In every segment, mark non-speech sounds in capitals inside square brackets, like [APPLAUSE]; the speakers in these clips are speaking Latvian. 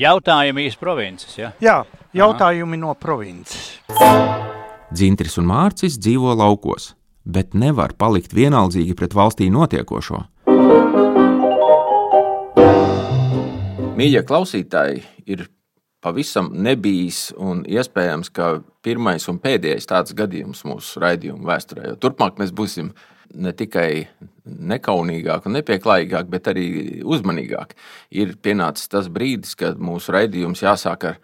Jautājumi īsti provinces. Ja? Jā, jautājumi Aha. no provinces. Dzintris un Mārcis dzīvo laukos, bet nevar palikt vienaldzīgi pret valstī notiekošo. Mīļie klausītāji, ir pavisam nebijis un iespējams, ka pirmais un pēdējais tāds gadījums mūsu raidījuma vēsturē. Turpmāk mēs būsim ne tikai nekaunīgāk un nepieklājīgāk, bet arī uzmanīgāk. Ir pienācis tas brīdis, kad mūsu raidījums jāsāk ar,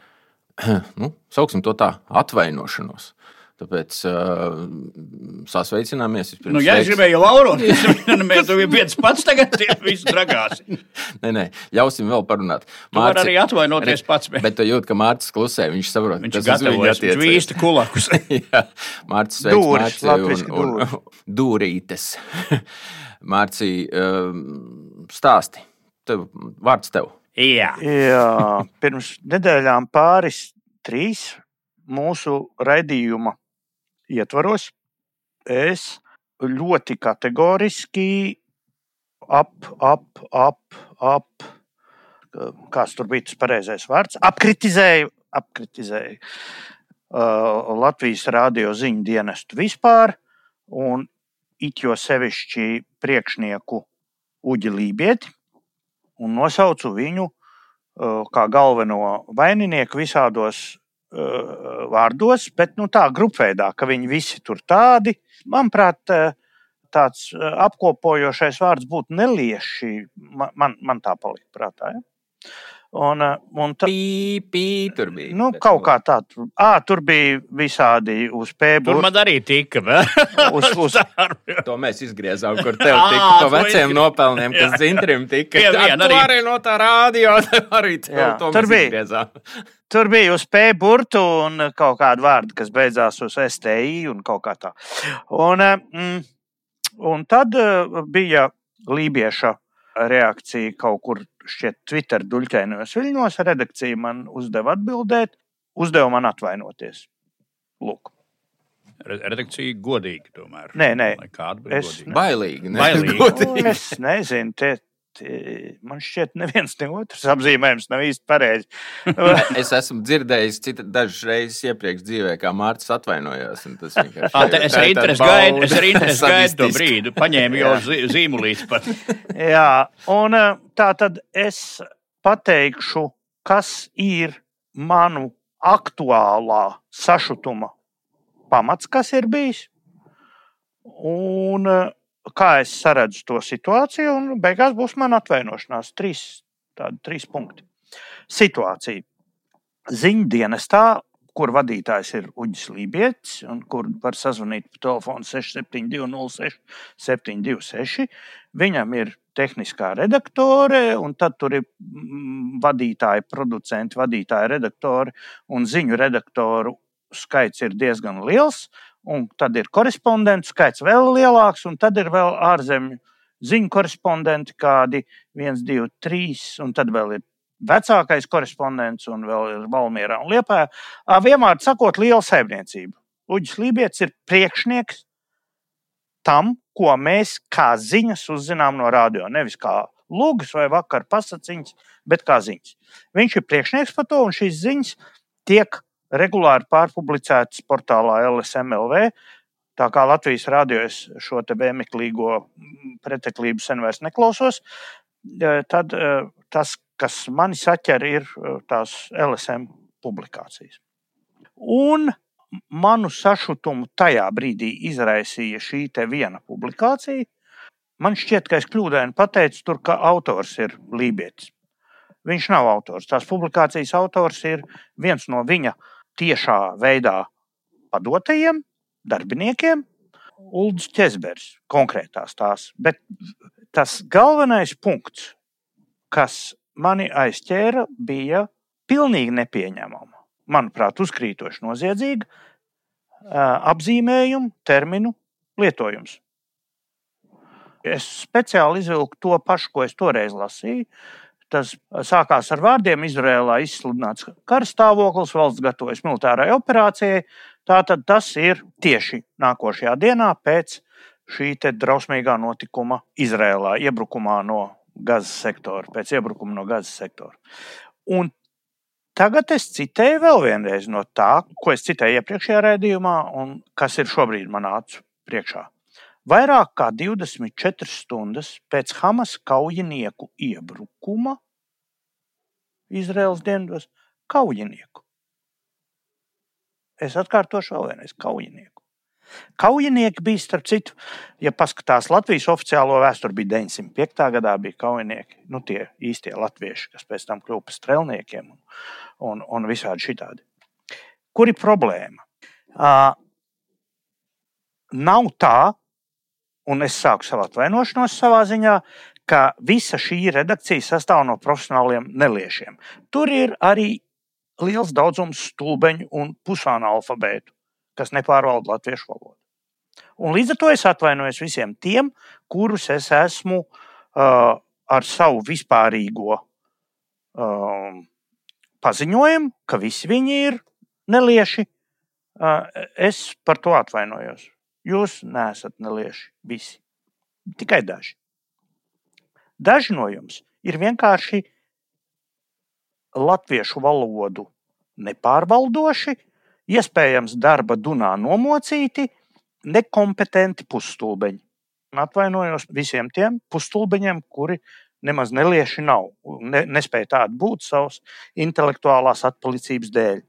[CLEARS THROAT] nu, sauksim to tā, atvainošanos. Tāpēc uh, sasveicināmies. Nu, ja es gribēju Lauru, tad mēs jau viens pats tagad visu dragās. [LAUGHS] nē, nē, ļausim vēl parunāt. Mārci, arī atvainoties pats. Bet, bet tu jūt, ka Mārcis klusē, viņš saprot, viņš tas gatavojas, viņš vīsta kulakus. [LAUGHS] Jā, Mārcis sveiks Dūris, Mārci un, un, un [LAUGHS] dūrītes. Mārci, um, stāsti. Tev, vārds tev. Jā. Jā, pirms nedēļām pāris, trīs mūsu raidījuma ietvaros es ļoti kategoriski ap, ap, ap, ap kāds tur bija tas pareizais vārds, apkritizēju, apkritizēju uh, Latvijas radio ziņu dienestu vispār, un it jo sevišķi priekšnieku Uģi Lībieti, un nosaucu viņu uh, kā galveno vaininieku visādos vārdos, bet nu, tā grupveidā, ka viņi visi tur tādi. Manuprāt, tāds apkopojošais vārds būtu nelieši. Man, man, man tā palika prātā. Ja? Un, un tā pī, pī, tur bija. Nu, kaut kā tā. À, tur bija visādi uz pēdas. Tur man arī tika. [LAUGHS] uz, uz... [LAUGHS] to mēs izgriezām, kur tev tika to veciem nopelniem, kas dzintrim tika. Jā, jā, arī... arī no tā rādio. [LAUGHS] Arī tev, jā, to tur bija. Izgriezām. Tur bija uz P burtu un kaut kāda vārda, kas beidzās uz STI un kaut kā tā. Un, mm, un tad eh, bija lībieša reakcija kaut kur šķiet Twitter duļķainos viļņos. Redakcija man uzdeva atbildēt, uzdeva man atvainoties. Lūk. Redakcija godīgi, tomēr. Nē, nē. Kāda bija es, godīga? Bailīgi. Ne? Bailīgi. Nu, es nezinu, tie, man šķiet, neviens ne otrs [LAUGHS] apzīmējums nav īsti pareizi. [LAUGHS] es esmu dzirdējis dažas reizes iepriekš dzīvē, kā Mārcis atvainojās. Tas vienkārši ir. Es ar interesi gaidu, es ar interesi gaidu to brīdi, paņēmu jau zīmulīti pat. [LAUGHS] Jā, un tā tad es pateikšu, kas ir manu aktuālā sašutuma pamats, kas ir bijis. Un kā es saredzu to situāciju, un beigās būs mana atvainošanās. Trīs, tādi trīs punkti. Situācija. Ziņu dienestā, kur vadītājs ir Uģis Lībijams, un kur var sazvanīt pa telefonu 672, 726. Viņam ir tehniskā redaktore, un tad tur ir mm, vadītāji, producenti, vadītāji, redaktori, un ziņu redaktoru skaits ir diezgan liels un tad ir korespondentu skaits vēl lielāks, un tad ir vēl ārzemju ziņu korespondenti, kādi 1, 2, 3, un tad vēl ir vecākais korespondents, un vēl ir Valmjerā un Liepā. Vienmēr sakot, liela saimniecība. Uģis Lībijams ir priekšnieks tam, ko mēs kā ziņas uzzinām no radio. Nevis kā lūgas vai vakar pasakiņas, bet kā ziņas. Viņš ir priekšnieks par to, un šīs ziņas tiek regulāri pārpublicētas portālā LSMLV. Tā kā Latvijas rādio es šo te vēmeklīgo preteklību sen vairs neklausos, e, tad e, tas, kas mani saķer, ir e, tās LSM publikācijas. Un manu sašutumu tajā brīdī izraisīja šī viena publikācija. Man šķiet, ka es kļūdaini pateicu, tur, ka autors ir lībietis. Viņš nav autors. Tās publikācijas autors ir viens no viņa uh, tiešā veidā padotajiem darbiniekiem, Ulrichs Česbergs, konkrētās tās. Bet tas galvenais punkts, kas mani aizķēra, bija pilnīgi nepieņemama. Manuprāt, uzkrītoši noziedzīga apzīmējumu, terminu lietojums. Es speciāli izvilku to pašu, ko es toreiz lasīju, Tas sākās ar vārdiem: Izrēlā izsludināts karstāvoklis, valsts gatavojas militārai operācijai. Tātad tas ir tieši nākošajā dienā pēc šī drausmīgā notikuma Izrēlā, iebrukumā no Gazas sektora, pēc iebrukuma no Gazas sektora. Un tagad es citēju vēl vienreiz no tā, ko es citēju iepriekšējā raidījumā, un kas ir šobrīd manā acu priekšā. Vairāk kā 24 stundas pēc Hamas kaujinieku iebrukuma Izraels dienvidos kaujinieku. Es atkārtošu vēl vienreiz kaujinieku. Kaujinieki bija, starp citu, ja paskatās Latvijas oficiālo vēsturi, bija 905. gadā bija kaujinieki, nu tie īstie latvieši, kas pēc tam kļuva par strelniekiem un, un, un visādi šitādi. Kur ir problēma? Uh, nav tā, un es sāku savu atvainošanos savā ziņā, ka visa šī redakcija sastāv no profesionāliem neliešiem. Tur ir arī liels daudzums stulbeņu un pusanalfabētu kas nepārvalda latviešu valodu. Un līdz ar to es atvainojos visiem tiem, kurus es esmu uh, ar savu vispārīgo uh, paziņojumu, ka visi viņi ir nelieši. Uh, es par to atvainojos. Jūs neesat nelieši visi. Tikai daži. Daži no jums ir vienkārši latviešu valodu nepārvaldoši, iespējams darba dunā nomocīti, nekompetenti pusstulbeņi. Atvainojos visiem tiem pusstulbeņiem, kuri nemaz nelieši nav, ne, nespēja tādu būt savas intelektuālās atpalicības dēļ.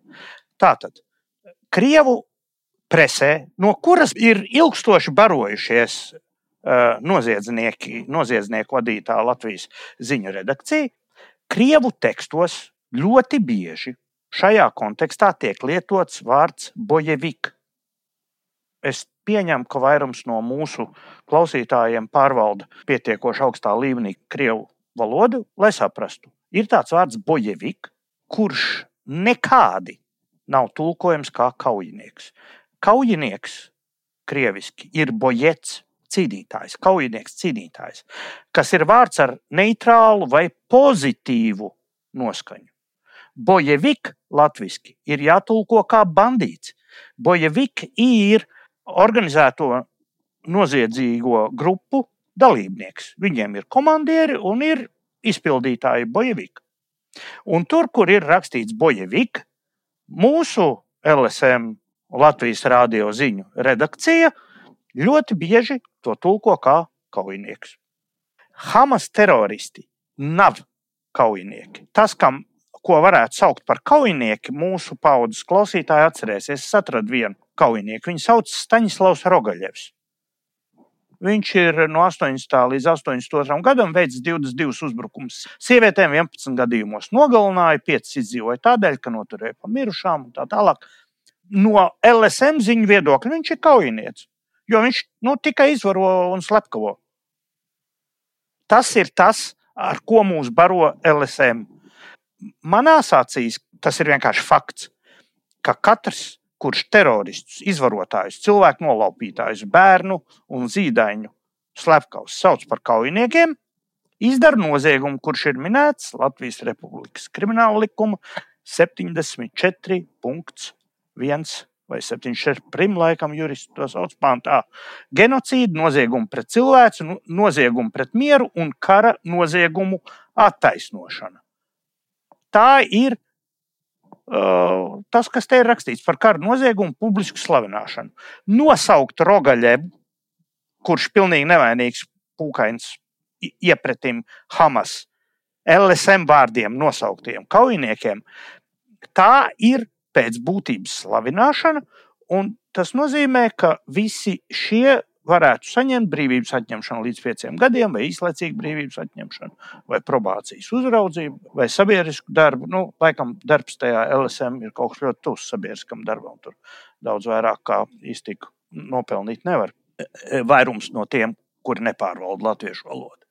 Tātad, Krievu presē, no kuras ir ilgstoši barojušies uh, noziedznieki, noziedznieku vadītā Latvijas ziņu redakcija, Krievu tekstos ļoti bieži Šajā kontekstā tiek lietots vārds bojevik. Es pieņemu, ka vairums no mūsu klausītājiem pārvalda pietiekoši augstā līmenī krievu valodu, lai saprastu. Ir tāds vārds bojevik, kurš nekādi nav tulkojams kā kaujinieks. Kaujinieks krieviski ir bojets, cīnītājs, kaujinieks, cīnītājs, kas ir vārds ar neitrālu vai pozitīvu noskaņu. Bojevik latviešu ir jātulko kā bandīts. Bojevik ir organizēto noziedzīgo grupu dalībnieks. Viņiem ir komandieri un ir izpildītāji Bojevik. Un tur, kur ir rakstīts Bojevik, mūsu LSM Latvijas rādio ziņu redakcija ļoti bieži to tulko kā kaujinieks. Hamas teroristi nav kaujinieki. Tas, kam ko varētu saukt par kaujinieki, mūsu paudzes klausītāji atcerēsies. Es atradu vienu kaujinieku. Viņu sauc Staņislavs Rogaļevs. Viņš ir no 80. līdz 82. gadam veicis 22 uzbrukumus. Sievietēm 11 gadījumos nogalināja, 5 izdzīvoja tādēļ, ka noturēja pa mirušām un tā tālāk. No LSM ziņu viedokļa viņš ir kaujinieks, jo viņš nu, tikai izvaro un slepkavo. Tas ir tas, ar ko mūs baro LSM manās acīs tas ir vienkārši fakts, ka katrs, kurš teroristus, izvarotājus, cilvēku nolaupītājus, bērnu un zīdaiņu slepkavus sauc par kaujiniekiem, izdara noziegumu, kurš ir minēts Latvijas Republikas krimināla likuma 74.1 vai 74. prim, laikam, jurists to sauc pāntā. Genocīdu, noziegumu pret cilvēku, noziegumu pret mieru un kara noziegumu attaisnošana tā ir uh, tas, kas te ir rakstīts par kara noziegumu, publisku slavināšanu. Nosaukt Rogaļebu, kurš pilnīgi nevainīgs pūkains iepretim Hamas, LSM vārdiem nosauktiem kaujiniekiem, tā ir pēc būtības slavināšana, un tas nozīmē, ka visi šie varētu saņemt brīvības atņemšanu līdz pieciem gadiem, vai īslaicīgu brīvības atņemšanu, vai probācijas uzraudzību, vai sabiedrisku darbu. Nu, laikam, darbs tajā LSM ir kaut kas ļoti tuvs sabiedriskam darbam. Tur daudz vairāk kā iztiku nopelnīt nevar. Vairums no tiem, kuri nepārvalda latviešu valodu.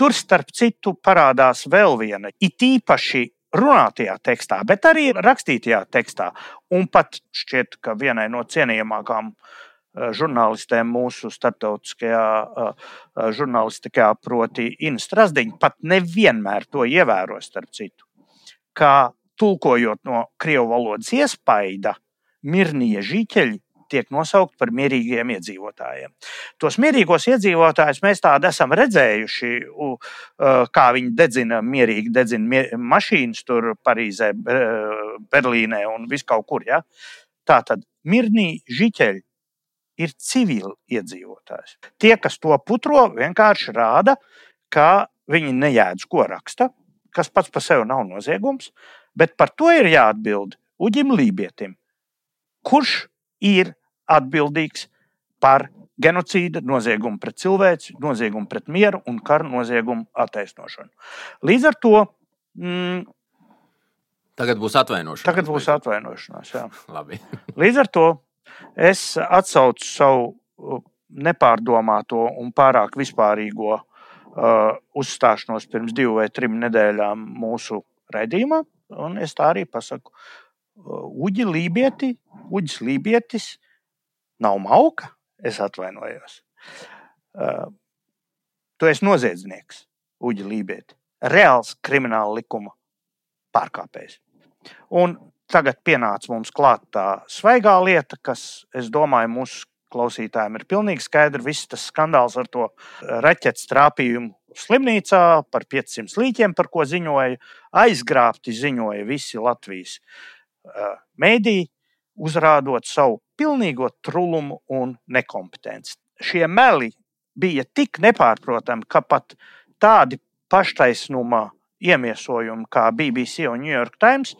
Tur, starp citu, parādās vēl viena, it īpaši runātajā tekstā, bet arī rakstītajā tekstā. Un pat šķiet, ka vienai no cienījamākām uh, Eh, žurnālistēm mūsu starptautiskajā eh, eh, žurnālistikā, proti, Inna Strasdiņa, pat nevienmēr to ievēro, starp citu. Kā tulkojot no krievu valodas iespaida, mirnie žīķeļi tiek nosaukti par mierīgiem iedzīvotājiem. Tos mierīgos iedzīvotājus mēs tādu esam redzējuši, kā viņi dedzina, mierīgi dedzina mašīnas tur Parīzē, Berlīnē un viskaur kur. Ja? Tā tad Mirnī Žiķeļi ir civili iedzīvotājs. Tie, kas to putro, vienkārši rāda, ka viņi nejēdz, ko raksta, kas pats par sevi nav noziegums, bet par to ir jāatbild Uģim Lībietim, kurš ir atbildīgs par genocīda noziegumu pret cilvēci, noziegumu pret mieru un kara noziegumu attaisnošanu. Līdz ar to. Mm, Tagad būs atvainošanās. Tagad būs atvainošanās. [LAUGHS] Līdz ar to es atsaucu savu uh, nepārdomāto un pārāk vispārīgo uh, uzstāšanos pirms divām vai trim nedēļām mūsu raidījumā. Un es tā arī pasaku. Uh, Uģi Lībieti, Uģis Lībietis nav mauka, es atvainojos. Uh, tu esi noziedznieks, Uģi Lībieti. Reāls krimināla likuma pārkāpējs. Un tagad pienāca mums klāt tā svaigā lieta, kas, es domāju, mūsu klausītājiem ir pilnīgi skaidrs. Viss tas skandāls ar to raķetes trāpījumu slimnīcā par 500 līķiem, par ko ziņoja, aizgrābti ziņoja visi Latvijas uh, mēdīji, uzrādot savu pilnīgo trulumu un nekompetenci. Šie meli bija tik nepārprotami, ka pat tādi paštaisnuma iemiesojumi kā BBC un New York Times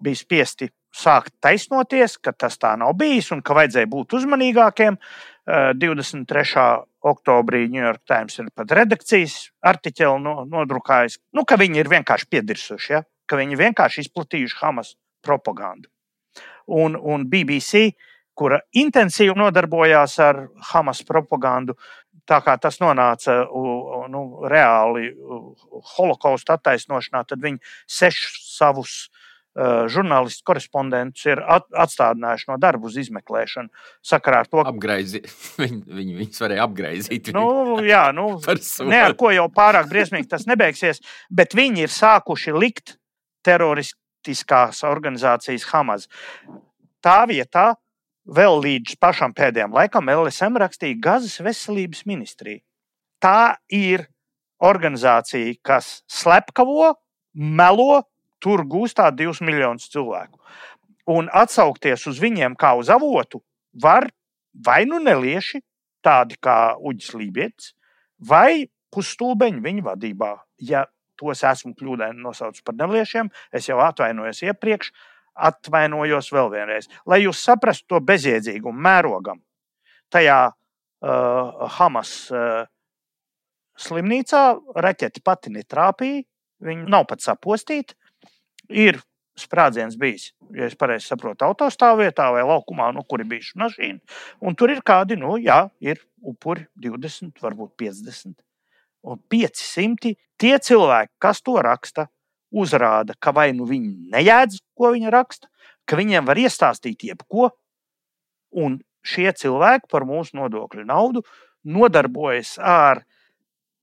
bija spiesti sākt taisnoties, ka tas tā nav bijis un ka vajadzēja būt uzmanīgākiem. 23. Eh, oktobrī New York Times ir pat redakcijas artiķeli nodrukājis, nu, ka viņi ir vienkārši piedirsuši, ja? ka viņi vienkārši izplatījuši Hamas propagandu. Un, un BBC, kura intensīvi nodarbojās ar Hamas propagandu, tā kā tas nonāca nu, reāli holokausta attaisnošanā, tad viņi sešus savus Eh, žurnālisti, korespondentus ir atstādinājuši no darba uz izmeklēšanu. Sakarā ar to, ka Apgraizi, [LAUGHS] viņi, viņi, viņus varēja apgraizīt. Nu, jā, [LAUGHS] nu, ne ar ko jau pārāk briesmīgi tas nebeigsies, bet viņi ir sākuši likt teroristiskās organizācijas Hamas. Tā vietā vēl līdz pašam pēdējam laikam LSM rakstīja Gazas veselības ministrija. Tā ir organizācija, kas slepkavo, melo Tur gūstā divus miljonus cilvēku. Un atsaukties uz viņiem kā uz avotu var vai nu nelieši, tādi kā Uģis Lībijams, vai pusstulbeņi viņa vadībā. Ja tos esmu kļūdaini nosaucis par neliešiem, es jau atvainojos iepriekš, atvainojos vēl vienreiz. Lai jūs saprastu to bezjēdzīgumu mērogam, tajā uh, Hamas uh, slimnīcā raķete pati netrāpīja, viņa nav pat sapostīta ir sprādziens bijis, ja es pareizi saprotu, autostāvvietā vai laukumā, nu, kur ir bijusi mašīna. Un tur ir kādi, nu, jā, ir upuri 20, varbūt 50 un 500. Tie cilvēki, kas to raksta, uzrāda, ka vai nu viņi nejēdz, ko viņi raksta, ka viņiem var iestāstīt jebko, un šie cilvēki par mūsu nodokļu naudu nodarbojas ar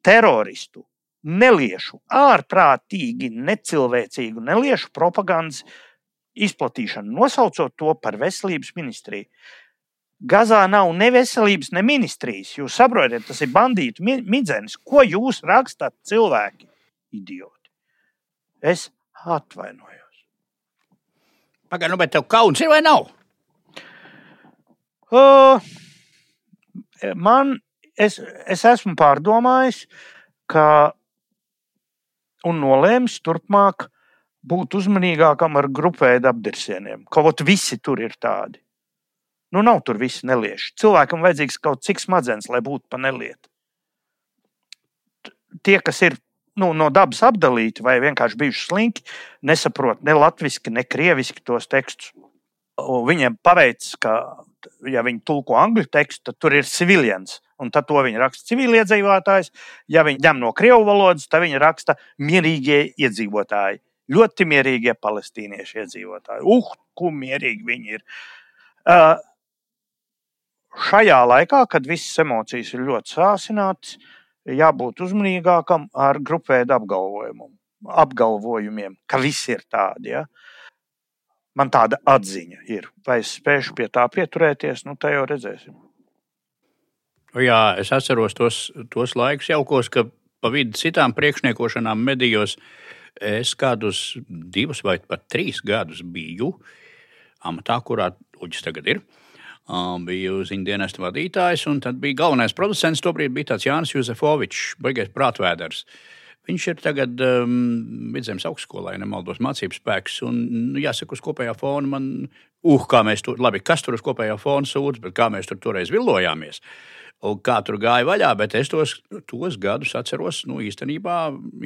teroristu neliešu, ārprātīgi necilvēcīgu neliešu propagandas izplatīšanu, nosaucot to par veselības ministriju. Gazā nav ne veselības, ne ministrijas. Jūs saprotat, tas ir bandītu midzenis. Ko jūs rakstat, cilvēki? Idioti. Es atvainojos. Pagaidām, bet tev kauns ir vai nav? Uh, man, es, es esmu pārdomājis, ka un nolēmis turpmāk būt uzmanīgākam ar grupēju apdirsieniem. Kaut visi tur ir tādi. Nu, nav tur visi nelieši. Cilvēkam vajadzīgs kaut cik smadzenes, lai būtu pa nelietu. Tie, kas ir nu, no dabas apdalīti vai vienkārši bijuši slinki, nesaprot ne latviešu, ne krieviski tos tekstus. Viņiem paveic, ka, ja viņi tulko angļu tekstu, tad tur ir civilians un tad to viņi raksta civiliedzīvotājs. Ja viņi ņem no krievu valodas, tad viņi raksta mierīgie iedzīvotāji. Ļoti mierīgie palestīniešu iedzīvotāji. Uh, kā mierīgi viņi ir. Uh, šajā laikā, kad visas emocijas ir ļoti sāsinātas, jābūt uzmanīgākam ar grupēdu apgalvojumiem, ka visi ir tādi. Ja? Man tāda atziņa ir. Vai es spēšu pie tā pieturēties, nu, tā jau redzēsim. Jā, es atceros tos, tos laikus jaukos, ka pa vidu citām priekšniekošanām medijos es kādus divus vai pat trīs gadus biju amatā, kurā Uģis tagad ir. Biju ziņu dienesta vadītājs, un tad bija galvenais producents. Tobrīd bija tāds Jānis Juzefovičs, baigais prātvēders. Viņš ir tagad um, vidzemes augstskolā, ja nemaldos, mācību spēks. Un, nu, jāsaka, uz kopējā fona man, uh, kā mēs tur, labi, kas tur uz kopējā fona sūdz, bet kā mēs tur toreiz vilojāmies. Uh, kā tur gāja vaļā, bet es tos, tos gadus atceros nu, īstenībā,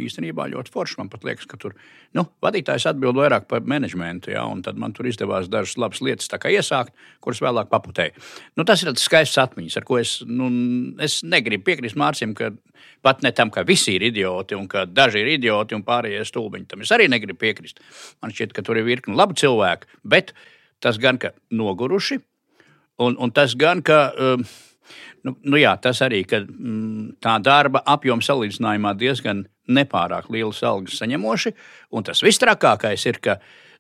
īstenībā ļoti forši. Man liekas, ka tur nu, vadītājs atbild vairāk par menedžmentu, ja, un tad man tur izdevās dažas labas lietas iesākt, kuras vēlāk paputēju. Nu, tas ir skaists atmiņas, ar ko es, nu, es negribu piekrist Mārcim, ka pat ne tam, ka visi ir idioti un ka daži ir idioti un pārējie stulbiņi. Tam es arī negribu piekrist. Man šķiet, ka tur ir virkni labi cilvēki, bet tas gan, ka noguruši, un, un tas gan, ka. Uh, Nu, nu jā, tas arī mm, tā darba apjoms salīdzinājumā diezgan nepārāk lielas algas saņemoši. Un tas visstrakākais ir, ka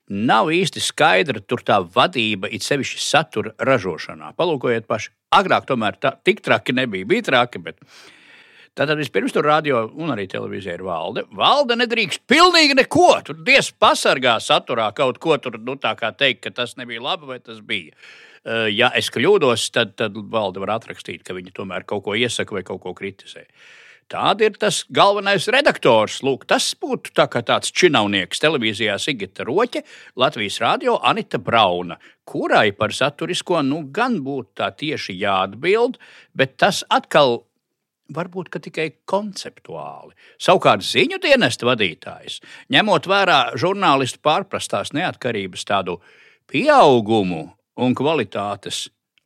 nav īsti skaidra tur tā vadība, it sevišķi satura ražošanā. Palūkojiet paši. Agrāk tomēr tā tik traki nebija. Bija traki, bet Tātad vispirms tur radio un arī televīzija ir valde. Valde nedrīkst pilnīgi neko. Tur diez pasargā saturā kaut ko tur, nu tā kā teikt, ka tas nebija labi vai tas bija. Eh, ja es kļūdos, tad, tad valde var atrakstīt, ka viņi tomēr kaut ko iesaka vai kaut ko kritizē. Tāda ir tas galvenais redaktors. Lūk, tas būtu tā tāds činavnieks televīzijā Sigita Roķe, Latvijas Rādio Anita Brauna, kurai par saturisko nu, gan būtu tā tieši jāatbild, bet tas atkal varbūt tikai konceptuāli. Savukārt ziņu dienesta vadītājs, ņemot vērā žurnālistu pārprastās neatkarības tādu pieaugumu un kvalitātes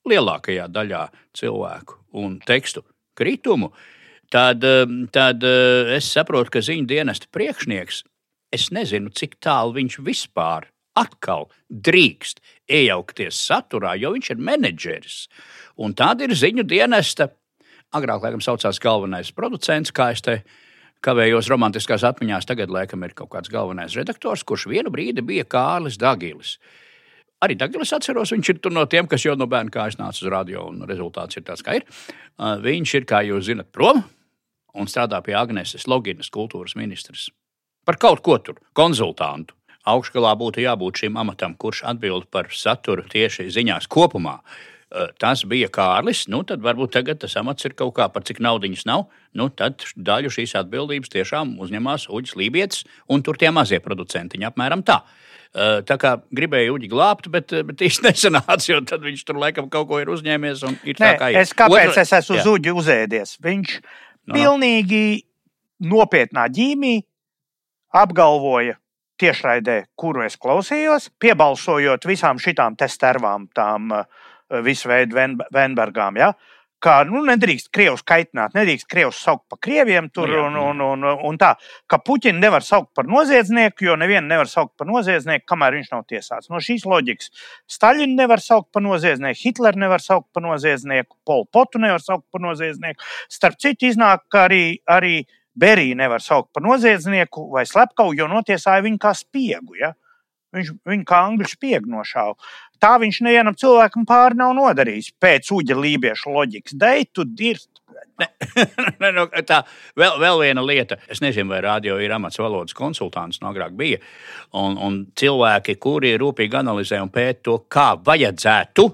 lielākajā daļā cilvēku un tekstu kritumu, tad, um, tad uh, es saprotu, ka ziņu dienesta priekšnieks, es nezinu, cik tālu viņš vispār atkal drīkst iejaukties saturā, jo viņš ir menedžeris. Un tāda ir ziņu dienesta, agrāk, laikam, saucās galvenais producents, kā es te kavējos romantiskās atmiņās, tagad, laikam, ir kaut kāds galvenais redaktors, kurš vienu brīdi bija Kārlis Dagilis. Arī Dārgājs atceros, viņš ir no tiem, kas jau no bērna kājas nāca uz radio, un rezultāts ir tāds, kā ir. Uh, viņš ir, kā jūs zinat, prom un strādā pie Agnēs Loginas, kultūras ministrs. Par kaut ko tur, konsultantu. Augšgalā būtu jābūt šim amatam, kurš atbild par saturu tieši ziņās kopumā. Uh, tas bija Kārlis. Nu, tad varbūt tagad tas amats ir kaut kā par cik naudiņas nav. Nu, tad daļu šīs atbildības tiešām uzņemās Uģis Lībijams un tur tie mazie producentiņi apmēram tā. Eh, tā kā gribēju Uģi glābt, bet, eh, bet īsti [LAUGHS] nesanāca, jo tad viņš tur laikam kaut ko ir uzņēmies. Ir Nē, kā ir. es kāpēc Otra... es esmu uz Uģi uzēdies? Viņš no. pilnīgi nopietnā ģīmī apgalvoja tiešraidē, kuru es klausījos, piebalsojot visām šitām testervām, tām uh, visu veidu Venbergām. Ja? Ka nu, nedrīkst krievus kaitināt, nedrīkst krievus saukt par krieviem. Tur, nu, un, un, un, un tā, ka Puķinu nevar saukt par noziedznieku, jo nevienu nevar saukt par noziedznieku, kamēr viņš nav tiesāts. No šīs loģikas Staļinu nevar saukt par noziedznieku, Hitleru nevar saukt par noziedznieku, Polu Potu nevar saukt par noziedznieku. Starp citu, iznāk, ka arī, arī Beriju nevar saukt par noziedznieku vai slepkavu, jo notiesāja viņu kā spiegu. Ja? Viņš viņu kā angļu spiegu nošāva. Tā viņš nevienam cilvēkam pāri nav nodarījis pēc uģa lībiešu loģikas. Deitu dirst. Ne, [LAUGHS] ne, no, nu, tā vēl, vēl viena lieta. Es nezinu, vai radio ir amats valodas konsultants, no agrāk bija. Un, un cilvēki, kuri rūpīgi analizē un pēta to, kā vajadzētu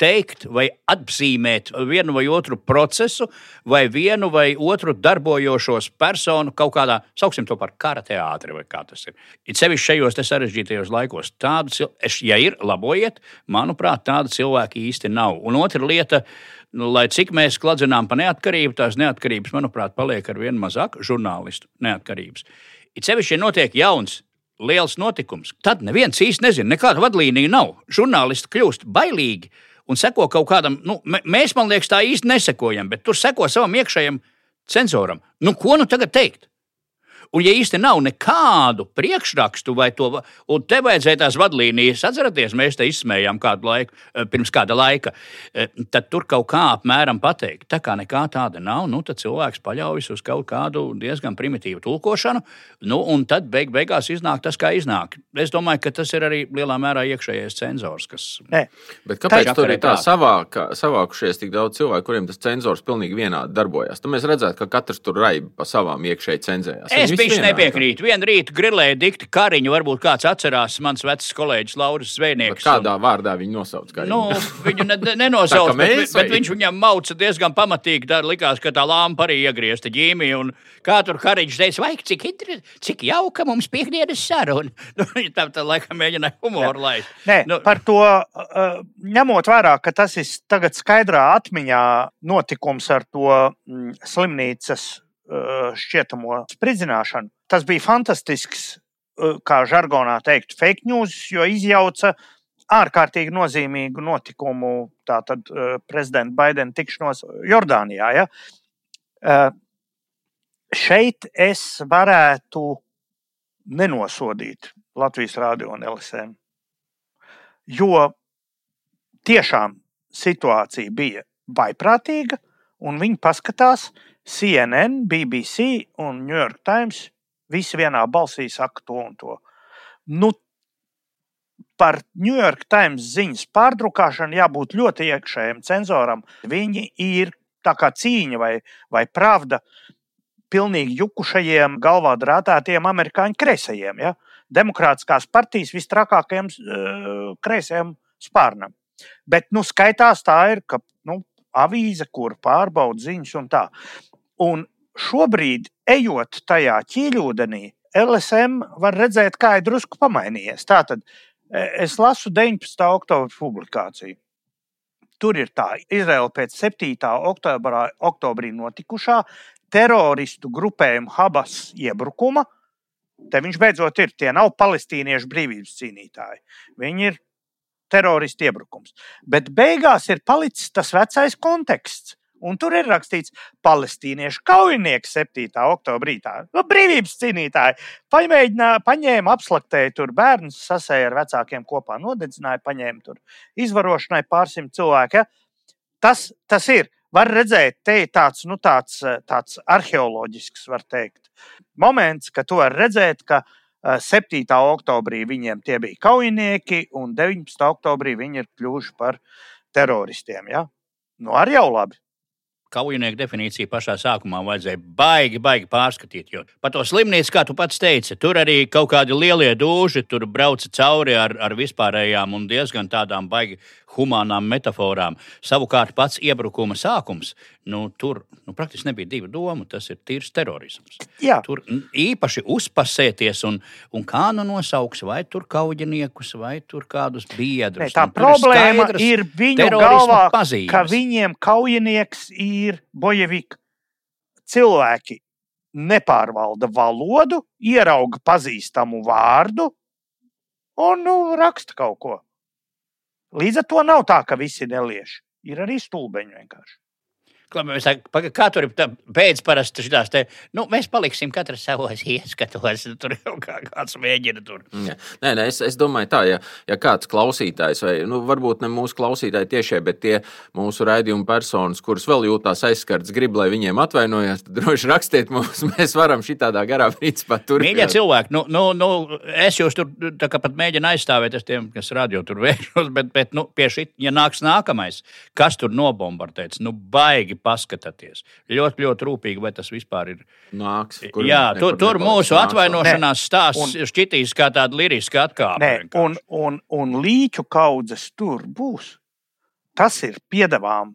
teikt vai atzīmēt vienu vai otru procesu, vai vienu vai otru darbojošos personu kaut kādā, sauksim to par kara teātri, vai kā tas ir. It sevišķi šajos sarežģītajos laikos. Tādu, ja ir, labojiet, manuprāt, tādu cilvēku īsti nav. Un otra lieta. Nu, lai cik mēs kladzinām par neatkarību, tās neatkarības, manuprāt, paliek ar vien mazāk žurnālistu neatkarības. It sevišķi, ja notiek jauns liels notikums, tad neviens īsti nezina, nekāda vadlīnija nav. Žurnālisti kļūst bailīgi un seko kaut kādam, nu, mēs, man liekas, tā īsti nesekojam, bet tur seko savam iekšējam cenzoram. Nu, ko nu tagad teikt? Un, ja īsti nav nekādu priekšrakstu vai to, un te vajadzēja tās vadlīnijas, atcerieties, mēs te izsmējām kādu laiku, eh, pirms kāda laika, eh, tad tur kaut kā apmēram pateikt. Tā kā nekā tāda nav, nu, tad cilvēks paļaujas uz kaut kādu diezgan primitīvu tulkošanu, nu, un tad beig beigās iznāk tas, kā iznāk. Es domāju, ka tas ir arī lielā mērā iekšējais cenzors, kas. Nē. Bet kāpēc tur ir tā savāka, savākušies tik daudz cilvēku, kuriem tas cenzors pilnīgi vienādi darbojas? Tad mēs redzētu, ka katrs tur raib pa savām iekšēji cenzējās. Es Vienādi. nepiekrītu. Vienu rītu grilēju dikti kariņu, varbūt kāds atcerās mans vecs kolēģis Lauris Bet Zvejnieks. Kādā vārdā viņi nosauc? Kā Nu, viņu ne, [LAUGHS] nenosauc, bet, bet vai? viņš viņam mauca diezgan pamatīgi. Tā likās, ka tā lāmpa arī iegriezta ģīmī. Un kā tur Kariņš teica, vai cik, inter- cik jauka mums piekdienas saruna. [LAUGHS] Nu, tā, tā laikam mēģināja humoru laist. Nē, Nu- par to uh, ņemot vērā, ka tas ir tagad skaidrā atmiņā notikums ar to mm, slimnīcas šķietamo spridzināšanu. Tas bija fantastisks, uh, kā žargonā teikt, fake news, jo izjauca ārkārtīgi nozīmīgu notikumu, tātad uh, prezidenta Baidena tikšanos Jordānijā. Ja? Šeit es varētu nenosodīt Latvijas Rādio un LSM. Jo tiešām situācija bija vaiprātīga, un viņi paskatās CNN, BBC un New York Times. Visi vienā balsī saka to un to. Nu, par New York Times ziņas pārdrukāšanu jābūt ļoti iekšējam cenzoram. Viņi ir tā kā cīņa vai, vai pravda pilnīgi jukušajiem, galvā drātātiem amerikāņu kreisajiem. Ja? Demokrātiskās partijas visstrakākajiem uh, kreisajiem spārnam. Bet nu, skaitās tā ir, ka nu, avīze, kur pārbauda ziņas un tā. Un šobrīd, ejot tajā ķīļūdenī, LSM var redzēt, kā ir drusku pamainījies. Tātad e, es lasu 19. oktobra publikāciju. Tur ir tā, Izraela pēc 7. Oktobrā, oktobrī notikušā teroristu grupējuma Habas iebrukuma. Te viņš beidzot ir. Tie nav palestīniešu brīvības cīnītāji. Viņi ir teroristu iebrukums. Bet beigās ir palicis tas vecais konteksts. Un tur ir rakstīts, palestīniešu kaujinieks 7. oktobrī tā nu, brīvības cīnītāji pamēģināja, paņēma, apslaktēja tur bērnus, sasēja ar vecākiem kopā, nodedzināja, paņēma tur izvarošanai pārsimt cilvēku. Ja? Tas, tas ir. Var redzēt, te ir tāds, nu, tāds, tāds arheoloģisks, var teikt, moments, ka tu vari redzēt, ka eh, 7. oktobrī viņiem tie bija kaujinieki, un 19. oktobrī viņi ir kļuvuši par teroristiem. Ja? Nu, arī jau labi. Kaujinieku definīciju pašā sākumā vajadzēja baigi, baigi pārskatīt. Jo par to slimnīcu, kā tu pats teici, tur arī kaut kādi lielie dūži, tur brauca cauri ar, ar vispārējām un diezgan tādām baigi humānām metaforām. Savukārt pats iebrukuma sākums, nu, tur nu, praktiski nebija divu domu. Tas ir tīrs terorisms. Jā, Tur īpaši uzpasēties un, un kā nu nosauks, vai tur kaujiniekus, vai tur kādus biedrus. Ne, tā Nu, ir problēma skaidrs ir viņu galvā, pazīmes. ka viņiem kaujinieks ir bojevika. Cilvēki nepārvalda valodu, ierauga pazīstamu vārdu un nu, raksta kaut ko. Līdz ar to nav tā, ka visi nelieši. Ir arī stulbeņi vienkārši. Klau- saka, paga- Kā tur ir tā- pēc parasti šitās te, nu, mēs paliksim katrs savos ieskatos, tur jau kā kāds mēģina tur. Jā. Nē, nē, es, es domāju, tā, ja, ja kāds klausītājs, vai nu, varbūt ne mūsu klausītāji tiešie, bet tie mūsu raidījuma personas, kuras vēl jūtās aizskarts, grib, lai viņiem atvainojas, tad droši rakstiet mums, [LAUGHS] mēs varam šitādā garā principā Mīļie turpināt. cilvēki, nu, nu, nu, es jūs tur tā kā pat mēģinu aizstāvēt, es tiem, kas radio tur vēršos, bet, bet nu, pie šī, ja nāks nākamais, kas tur nobombardēts, nu, baigi paskatāties. Ļoti, ļoti rūpīgi, vai tas vispār ir. Nāks, Jā, tur, tur mūsu atvainošanās stāsts Un- šķitīs kā tāda liriska atkāpe. Nē, un, un, un līķu kaudzes tur būs. Tas ir piedāvām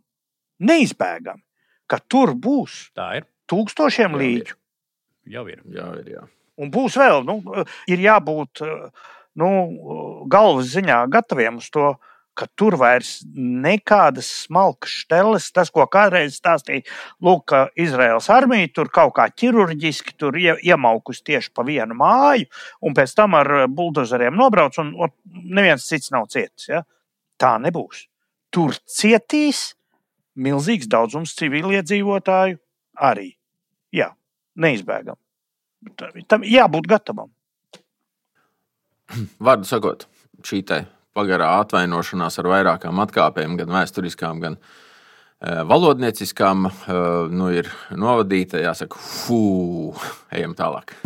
neizbēgami, ka tur būs Tā ir. tūkstošiem Jā, ir. līķu. Jau ir. Jā, ir, jā. Un būs vēl, nu, ir jābūt nu, galvas ziņā gataviem uz to, ka tur vairs nekādas smalkas šteles, tas, ko kādreiz stāstīja, lūk, ka Izraels armija tur kaut kā ķirurģiski tur ie- iemaukus tieši pa vienu māju, un pēc tam ar buldozeriem nobrauc, un, un neviens cits nav cietis. Ja? Tā nebūs. Tur cietīs milzīgs daudzums civiliedzīvotāju arī. Jā, neizbēgami. Tam jābūt gatavam. Vārdu sakot, šī pagarā atvainošanās ar vairākām atkāpēm, gan vēsturiskām, gan uh, valodnieciskām, uh, nu, ir novadīta. Jāsaka, fū, ejam tālāk.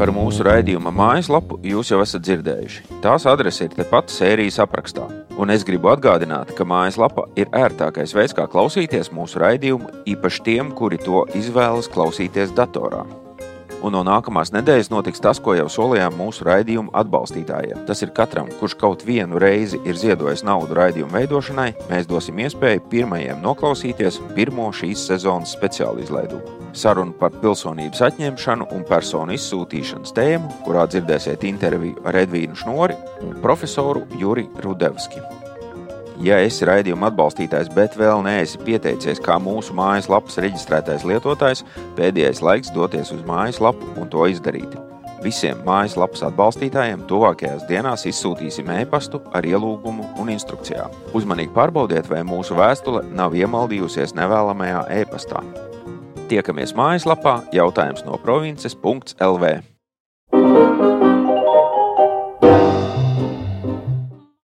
Par mūsu raidījuma mājaslapu jūs jau esat dzirdējuši. Tās adrese ir tepat sērijas aprakstā. Un es gribu atgādināt, ka mājaslapa ir ērtākais veids, kā klausīties mūsu raidījumu, īpaši tiem, kuri to izvēlas klausīties datorā. Un no nākamās nedēļas notiks tas, ko jau solījām mūsu raidījumu atbalstītājiem. Tas ir katram, kurš kaut vienu reizi ir ziedojis naudu raidījumu veidošanai, mēs dosim iespēju pirmajiem noklausīties pirmo šīs sezonas speciālu izlaidumu sarunu par pilsonības atņemšanu un personu izsūtīšanas tēmu, kurā dzirdēsiet interviju ar Edvīnu Šnori un profesoru Juri Rudevski. Ja esi raidījuma atbalstītājs, bet vēl neesi pieteicies kā mūsu mājaslapas reģistrētais lietotājs, pēdējais laiks doties uz mājaslapu un to izdarīt. Visiem mājaslapas atbalstītājiem tuvākajās dienās izsūtīsim e-pastu ar ielūgumu un instrukcijām. Uzmanīgi pārbaudiet, vai mūsu vēstule nav iemaldījusies nevēlamajā e-pastā. Tiekamies mājaslapā jautājums no provinces.lv.